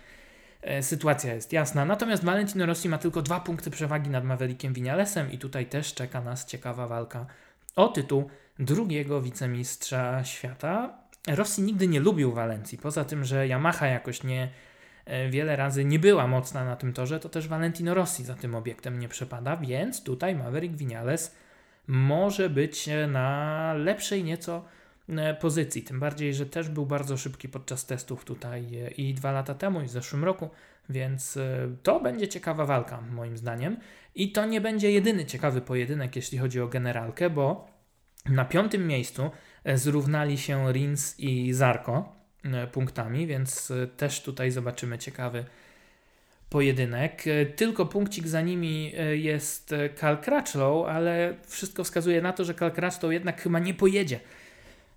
Speaker 1: sytuacja jest jasna. Natomiast Valentino Rossi ma tylko dwa punkty przewagi nad Maverickiem Vinalesem i tutaj też czeka nas ciekawa walka o tytuł drugiego wicemistrza świata. Rosji nigdy nie lubił Walencji. Poza tym, że Yamaha jakoś nie e, wiele razy nie była mocna na tym torze, to też Valentino Rossi za tym obiektem nie przepada, więc tutaj Maverick Vinales może być e, na lepszej nieco e, pozycji. Tym bardziej, że też był bardzo szybki podczas testów tutaj i dwa lata temu, i w zeszłym roku, więc to będzie ciekawa walka, moim zdaniem. I to nie będzie jedyny ciekawy pojedynek, jeśli chodzi o generalkę, bo na piątym miejscu zrównali się Rins i Zarko e, punktami, więc e, też tutaj zobaczymy ciekawy pojedynek. E, tylko punkcik za nimi jest Cal Crutchlow, ale wszystko wskazuje na to, że Cal Crutchlow jednak chyba nie pojedzie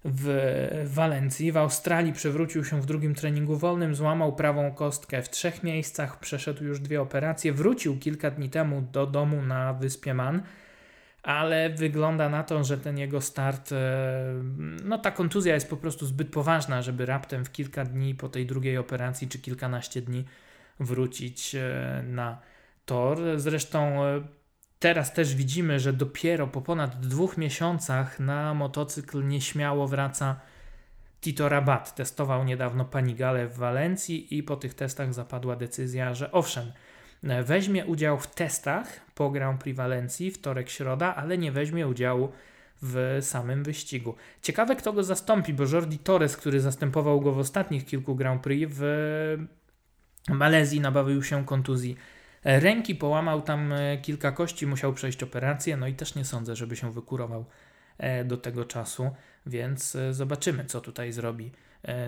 Speaker 1: w Walencji. W Australii przewrócił się w drugim treningu wolnym, złamał prawą kostkę w trzech miejscach, przeszedł już dwie operacje, wrócił kilka dni temu do domu na wyspie Man ale wygląda na to, że ten jego start, e, no ta kontuzja jest po prostu zbyt poważna, żeby raptem w kilka dni po tej drugiej operacji, czy kilkanaście dni wrócić e, na tor. Zresztą e, teraz też widzimy, że dopiero po ponad dwóch miesiącach na motocykl nieśmiało wraca Tito Rabat. Testował niedawno Panigale w Walencji i po tych testach zapadła decyzja, że owszem, weźmie udział w testach po Grand Prix Walencji, wtorek, środa, ale nie weźmie udziału w samym wyścigu. Ciekawe, kto go zastąpi, bo Jordi Torres, który zastępował go w ostatnich kilku Grand Prix w Malezji, nabawił się kontuzji ręki, połamał tam e, kilka kości, musiał przejść operację, no i też nie sądzę, żeby się wykurował e, do tego czasu, więc e, zobaczymy, co tutaj zrobi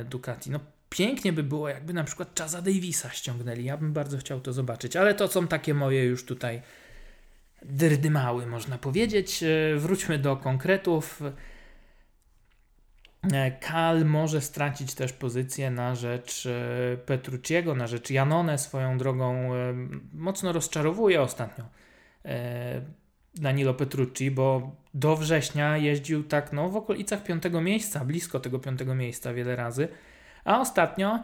Speaker 1: Ducati. No Pięknie by było, jakby na przykład Chaza Davisa ściągnęli. Ja bym bardzo chciał to zobaczyć, ale to są takie moje już tutaj dyrdymały, można powiedzieć. Wróćmy do konkretów. E, Kal może stracić też pozycję na rzecz e, Petrucciego, na rzecz Janone swoją drogą. Mocno rozczarowuje ostatnio Danilo Petrucci, bo do września jeździł tak no, w okolicach piątego miejsca, blisko tego piątego miejsca wiele razy. A ostatnio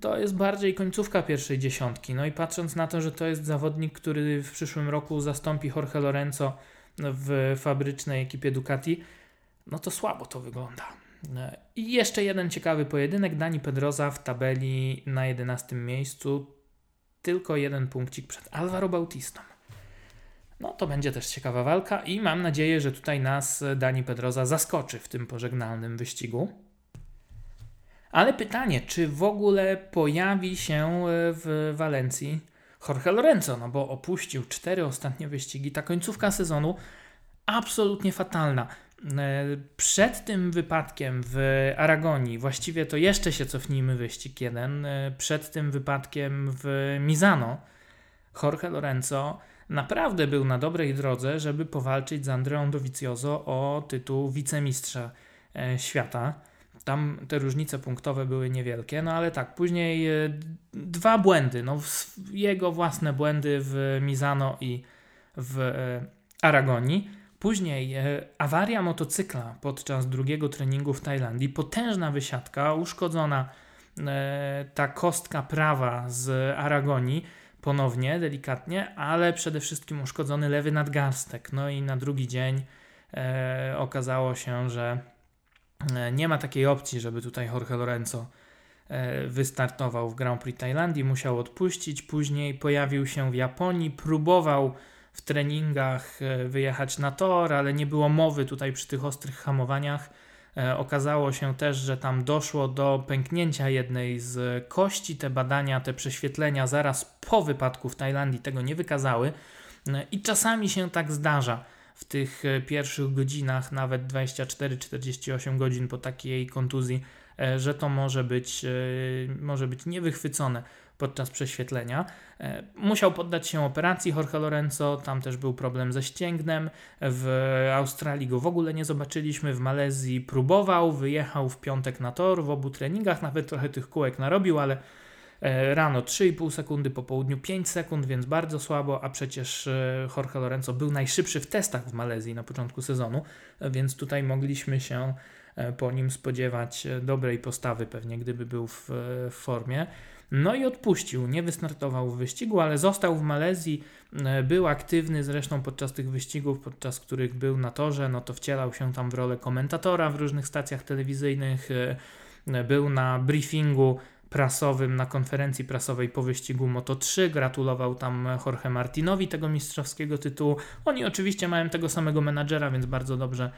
Speaker 1: to jest bardziej końcówka pierwszej dziesiątki. No i patrząc na to, że to jest zawodnik, który w przyszłym roku zastąpi Jorge Lorenzo w fabrycznej ekipie Ducati, no to słabo to wygląda. I jeszcze jeden ciekawy pojedynek. Dani Pedroza w tabeli na 11 miejscu. Tylko jeden punkcik przed Alvaro Bautistą. No to będzie też ciekawa walka i mam nadzieję, że tutaj nas Dani Pedroza zaskoczy w tym pożegnalnym wyścigu. Ale pytanie, czy w ogóle pojawi się e, w Walencji Jorge Lorenzo, no bo opuścił cztery ostatnie wyścigi. Ta końcówka sezonu absolutnie fatalna. E, przed tym wypadkiem w Aragonii, właściwie to jeszcze się cofnijmy wyścig jeden, e, przed tym wypadkiem w Mizano, Jorge Lorenzo naprawdę był na dobrej drodze, żeby powalczyć z Andreą Dovizioso o tytuł wicemistrza świata. Tam te różnice punktowe były niewielkie, no ale tak, później e, dwa błędy, no jego własne błędy w Mizano i w e, Aragonii. Później e, awaria motocykla podczas drugiego treningu w Tajlandii, potężna wysiadka, uszkodzona ta kostka prawa z Aragonii, ponownie, delikatnie, ale przede wszystkim uszkodzony lewy nadgarstek. No i na drugi dzień okazało się, że nie ma takiej opcji, żeby tutaj Jorge Lorenzo wystartował w Grand Prix Tajlandii, musiał odpuścić. Później pojawił się w Japonii, próbował w treningach wyjechać na tor, ale nie było mowy tutaj przy tych ostrych hamowaniach. Okazało się też, że tam doszło do pęknięcia jednej z kości. Te badania, te prześwietlenia zaraz po wypadku w Tajlandii tego nie wykazały. I czasami się tak zdarza w tych e, pierwszych godzinach, nawet 24-48 godzin po takiej kontuzji, e, że to może być, e, może być niewychwycone podczas prześwietlenia. Musiał poddać się operacji Jorge Lorenzo, tam też był problem ze ścięgnem. W Australii go w ogóle nie zobaczyliśmy, w Malezji próbował, wyjechał w piątek na tor w obu treningach, nawet trochę tych kółek narobił, ale E, rano 3,5 sekundy, po południu 5 sekund, więc bardzo słabo, a przecież e, Jorge Lorenzo był najszybszy w testach w Malezji na początku sezonu, więc tutaj mogliśmy się e, po nim spodziewać dobrej postawy, pewnie gdyby był w formie. No i odpuścił, nie wystartował w wyścigu, ale został w Malezji, był aktywny zresztą podczas tych wyścigów, podczas których był na torze, no to wcielał się tam w rolę komentatora w różnych stacjach telewizyjnych, był na briefingu prasowym na konferencji prasowej po wyścigu Moto3. Gratulował tam Jorge Martinowi tego mistrzowskiego tytułu. Oni oczywiście mają tego samego menadżera, więc bardzo dobrze e,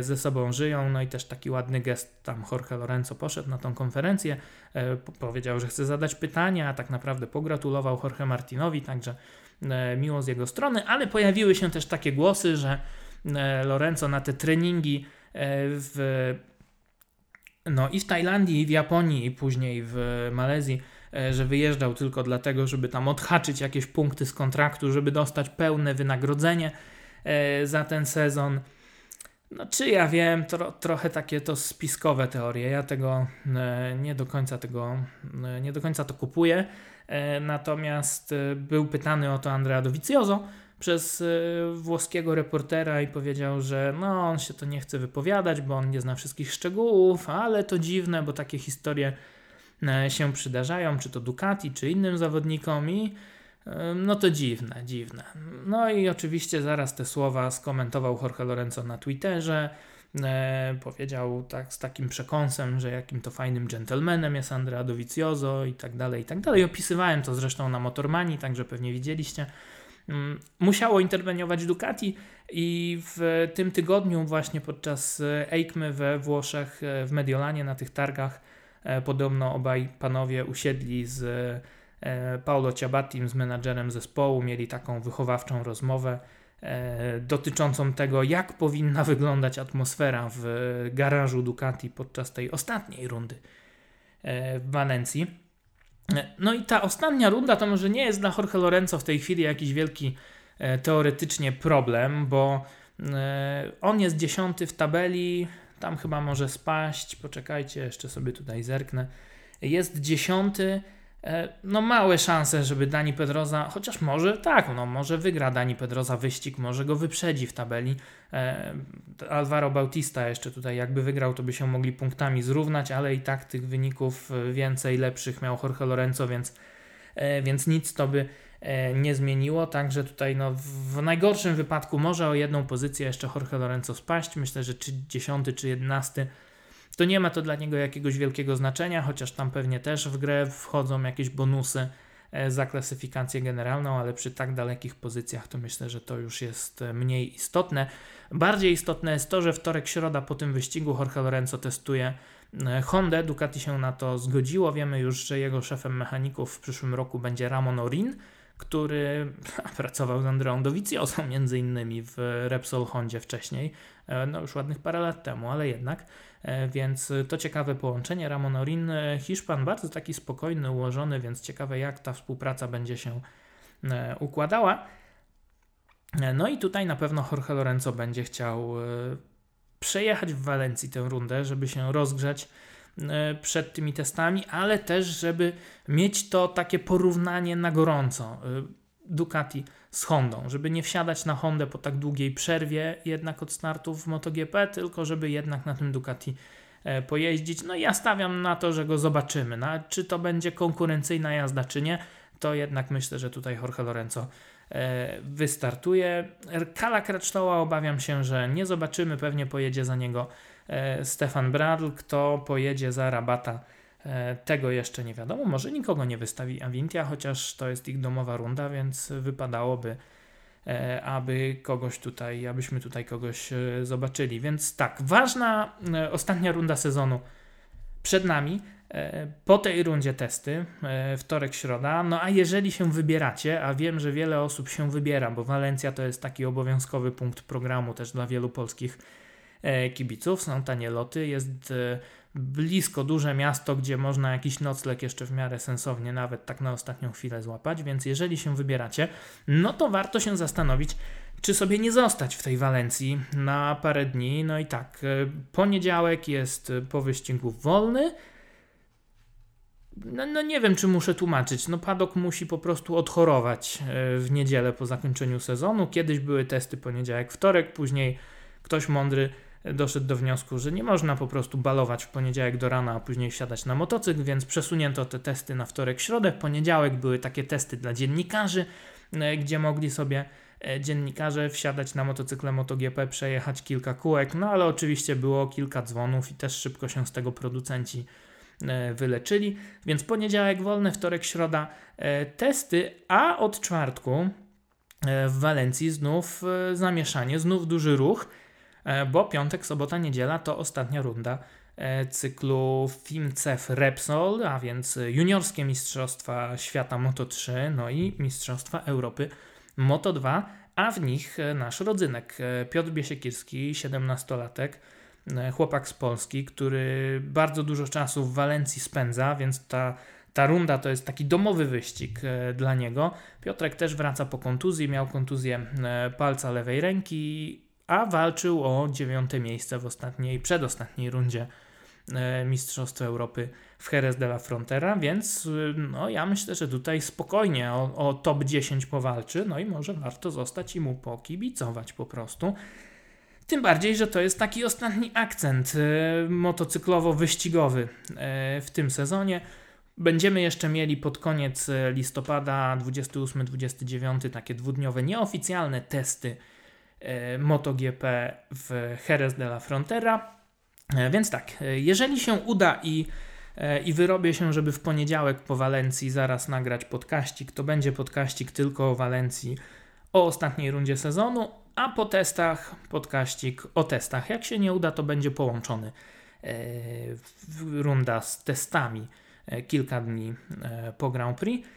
Speaker 1: ze sobą żyją. No i też taki ładny gest tam Jorge Lorenzo poszedł na tą konferencję, e, powiedział, że chce zadać pytania, a tak naprawdę pogratulował Jorge Martinowi, także e, miło z jego strony, ale pojawiły się też takie głosy, że Lorenzo na te treningi w no i w Tajlandii, i w Japonii, i później w Malezji, e, że wyjeżdżał tylko dlatego, żeby tam odhaczyć jakieś punkty z kontraktu, żeby dostać pełne wynagrodzenie e, za ten sezon. No, czy ja wiem, tro, trochę takie to spiskowe teorie. Ja tego e, nie do końca tego, nie do końca to kupuję. Natomiast był pytany o to Andrea Dovizioso, przez włoskiego reportera i powiedział, że no on się to nie chce wypowiadać, bo on nie zna wszystkich szczegółów, ale to dziwne, bo takie historie e, się przydarzają, czy to Ducati, czy innym zawodnikom i e, no to dziwne, dziwne. No i oczywiście zaraz te słowa skomentował Jorge Lorenzo na Twitterze. E, powiedział tak z takim przekąsem, że jakim to fajnym gentlemanem jest Andrea Dovizioso i tak dalej, i tak dalej. Opisywałem to zresztą na Motormani, także pewnie widzieliście. Mm, musiało interweniować Ducati i w tym tygodniu właśnie podczas EICMY we Włoszech, e, w Mediolanie na tych targach e, podobno obaj panowie usiedli z e, Paolo Ciabattim, z menadżerem zespołu, mieli taką wychowawczą rozmowę dotyczącą tego, jak powinna wyglądać atmosfera w garażu Ducati podczas tej ostatniej rundy w Walencji. No i ta ostatnia runda to może nie jest dla Jorge Lorenzo w tej chwili jakiś wielki e, teoretycznie problem, bo e, on jest dziesiąty w tabeli, tam chyba może spaść, poczekajcie, jeszcze sobie tutaj zerknę. Jest dziesiąty, E, no małe szanse, żeby Dani Pedroza, chociaż może tak, no może wygra Dani Pedroza wyścig, może go wyprzedzi w tabeli. E, Alvaro Bautista jeszcze tutaj jakby wygrał, to by się mogli punktami zrównać, ale i tak tych wyników e, więcej lepszych miał Jorge Lorenzo, więc, więc nic to by nie zmieniło. Także tutaj no, w najgorszym wypadku może o jedną pozycję jeszcze Jorge Lorenzo spaść. Myślę, że czy 10 czy 11 to nie ma to dla niego jakiegoś wielkiego znaczenia, chociaż tam pewnie też w grę wchodzą jakieś bonusy e, za klasyfikację generalną, ale przy tak dalekich pozycjach to myślę, że to już jest e, mniej istotne. Bardziej istotne jest to, że wtorek, środa po tym wyścigu Jorge Lorenzo testuje e, Honda. Ducati się na to zgodziło. Wiemy już, że jego szefem mechaników w przyszłym roku będzie Ramon Orin, który (laughs) pracował z Andreą Dovizioso między innymi w Repsol Hondzie wcześniej, no już ładnych parę lat temu, ale jednak. E, więc to ciekawe połączenie. Ramon Orin, e, Hiszpan, bardzo taki spokojny, ułożony, więc ciekawe jak ta współpraca będzie się e, układała. No i tutaj na pewno Jorge Lorenzo będzie chciał przejechać w Walencji tę rundę, żeby się rozgrzać przed tymi testami, ale też, żeby mieć to takie porównanie na gorąco. Ducati z Hondą, żeby nie wsiadać na Hondę po tak długiej przerwie jednak od startów w MotoGP, tylko żeby jednak na tym Ducati e, pojeździć. No i ja stawiam na to, że go zobaczymy. No, czy to będzie konkurencyjna jazda, czy nie, to jednak myślę, że tutaj Jorge Lorenzo e, wystartuje. Kala Krecztoła obawiam się, że nie zobaczymy, pewnie pojedzie za niego Stefan Bradl. Kto pojedzie za Rabata, tego jeszcze nie wiadomo. Może nikogo nie wystawi Avintia, chociaż to jest ich domowa runda, więc wypadałoby E, aby kogoś tutaj, abyśmy tutaj kogoś e, zobaczyli. Więc tak, ważna e, ostatnia runda sezonu przed nami. Po tej rundzie testy, wtorek, środa. No a jeżeli się wybieracie, a wiem, że wiele osób się wybiera, bo Walencja to jest taki obowiązkowy punkt programu też dla wielu polskich kibiców. Są tanie loty, jest blisko duże miasto, gdzie można jakiś nocleg jeszcze w miarę sensownie, nawet tak na ostatnią chwilę złapać. Więc jeżeli się wybieracie, no to warto się zastanowić, czy sobie nie zostać w tej Walencji na parę dni. No i tak, e, poniedziałek jest po wyścigu wolny. No, no, nie wiem, czy muszę tłumaczyć. No Padok musi po prostu odchorować e, w niedzielę po zakończeniu sezonu. Kiedyś były testy poniedziałek, wtorek, później ktoś mądry doszedł do wniosku, że nie można po prostu balować w poniedziałek do rana, a później wsiadać na motocykl, więc przesunięto te testy na wtorek, środę. W poniedziałek były takie testy dla dziennikarzy, e, gdzie mogli sobie e, dziennikarze wsiadać na motocykle MotoGP, przejechać kilka kółek, no ale oczywiście było kilka dzwonów i też szybko się z tego producenci e, wyleczyli. Więc poniedziałek wolny, wtorek, środa testy, a od czwartku w Walencji znów zamieszanie, znów duży ruch. E, bo piątek, sobota, niedziela to ostatnia runda e, cyklu FIMCEF Repsol, a więc juniorskie Mistrzostwa Świata Moto3, no i Mistrzostwa Europy Moto2, a w nich e, nasz rodzynek Piotr Biesiekirski, 17-latek, chłopak z Polski, który bardzo dużo czasu w Walencji spędza, więc ta, ta runda to jest taki domowy wyścig dla niego. Piotrek też wraca po kontuzji, miał kontuzję palca lewej ręki, a walczył o dziewiąte miejsce w ostatniej, przedostatniej rundzie e, Mistrzostwa Europy w Jerez de la Frontera, więc y, no, ja myślę, że tutaj spokojnie o, o top 10 powalczy, no i może warto zostać i mu pokibicować po prostu. Tym bardziej, że to jest taki ostatni akcent y, motocyklowo-wyścigowy y, w tym sezonie. Będziemy jeszcze mieli pod koniec listopada 28-29 takie dwudniowe nieoficjalne testy E, MotoGP w Jerez de la Frontera. E, więc tak, e, jeżeli się uda i, i wyrobię się, żeby w poniedziałek po Walencji zaraz nagrać podkaścik, to będzie podkaścik tylko o Walencji, o ostatniej rundzie sezonu, a po testach podkaścik o testach. Jak się nie uda, to będzie połączony runda z testami kilka dni po Grand Prix.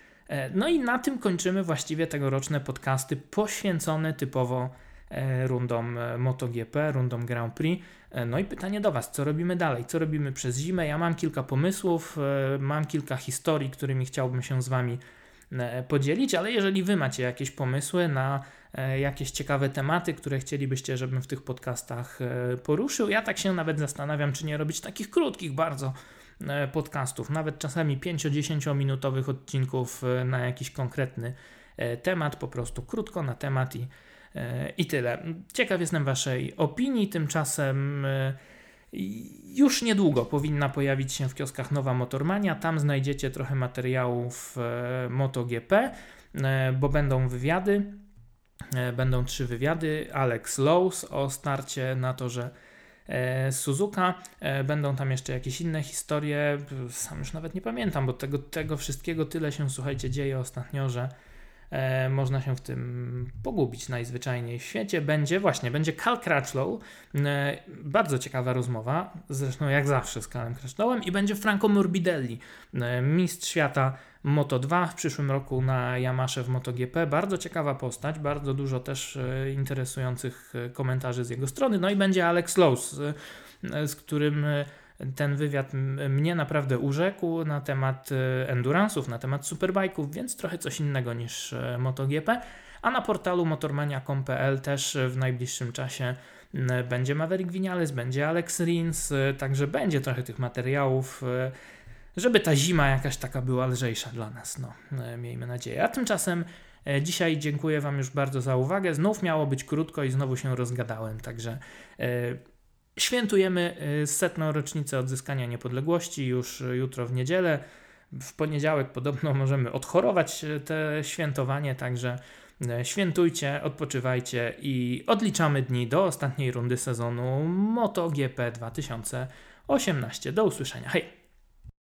Speaker 1: No i na tym kończymy właściwie tegoroczne podcasty poświęcone typowo E, rundą e, MotoGP, rundą Grand Prix. E, no i pytanie do Was, co robimy dalej? Co robimy przez zimę? Ja mam kilka pomysłów, mam kilka historii, którymi chciałbym się z Wami podzielić, ale jeżeli Wy macie jakieś pomysły na jakieś ciekawe tematy, które chcielibyście, żebym w tych podcastach poruszył, ja tak się nawet zastanawiam, czy nie robić takich krótkich bardzo podcastów, nawet czasami 5-10 minutowych odcinków na jakiś konkretny temat, po prostu krótko na temat i i tyle. Ciekaw jestem Waszej opinii. Tymczasem e, już niedługo powinna pojawić się w kioskach nowa Motormania. Tam znajdziecie trochę materiałów e, MotoGP, e, bo będą wywiady. Będą trzy wywiady. Alex Lowe's o starcie na torze Suzuka. Będą tam jeszcze jakieś inne historie. Sam już nawet nie pamiętam, bo tego, tego wszystkiego tyle się, słuchajcie, dzieje ostatnio, że e, można się w tym pogubić najzwyczajniej w świecie. Będzie właśnie, będzie Cal Crutchlow, e, bardzo ciekawa rozmowa, zresztą jak zawsze z Calem Crutchlowem i będzie Franco Morbidelli, e, mistrz świata Moto2 w przyszłym roku na Yamasze w MotoGP. Bardzo ciekawa postać, bardzo dużo też e, interesujących e, komentarzy z jego strony. No i będzie Alex Lowe, z, e, z którym ten wywiad mnie naprawdę urzekł na temat e, endurance'ów, na temat superbike'ów, więc trochę coś innego niż e, MotoGP. A na portalu motormania.com.pl też w najbliższym czasie będzie Maverick Vinales, będzie Alex Rins, e, także będzie trochę tych materiałów, żeby ta zima jakaś taka była lżejsza dla nas. No, miejmy nadzieję. A tymczasem Dzisiaj dziękuję Wam już bardzo za uwagę. Znów miało być krótko i znowu się rozgadałem, także Świętujemy y, setną rocznicę odzyskania niepodległości już jutro w niedzielę. W poniedziałek podobno (laughs) możemy odchorować y, te świętowanie, także świętujcie, odpoczywajcie i odliczamy dni do ostatniej rundy sezonu MotoGP 2018. Do usłyszenia. Hej!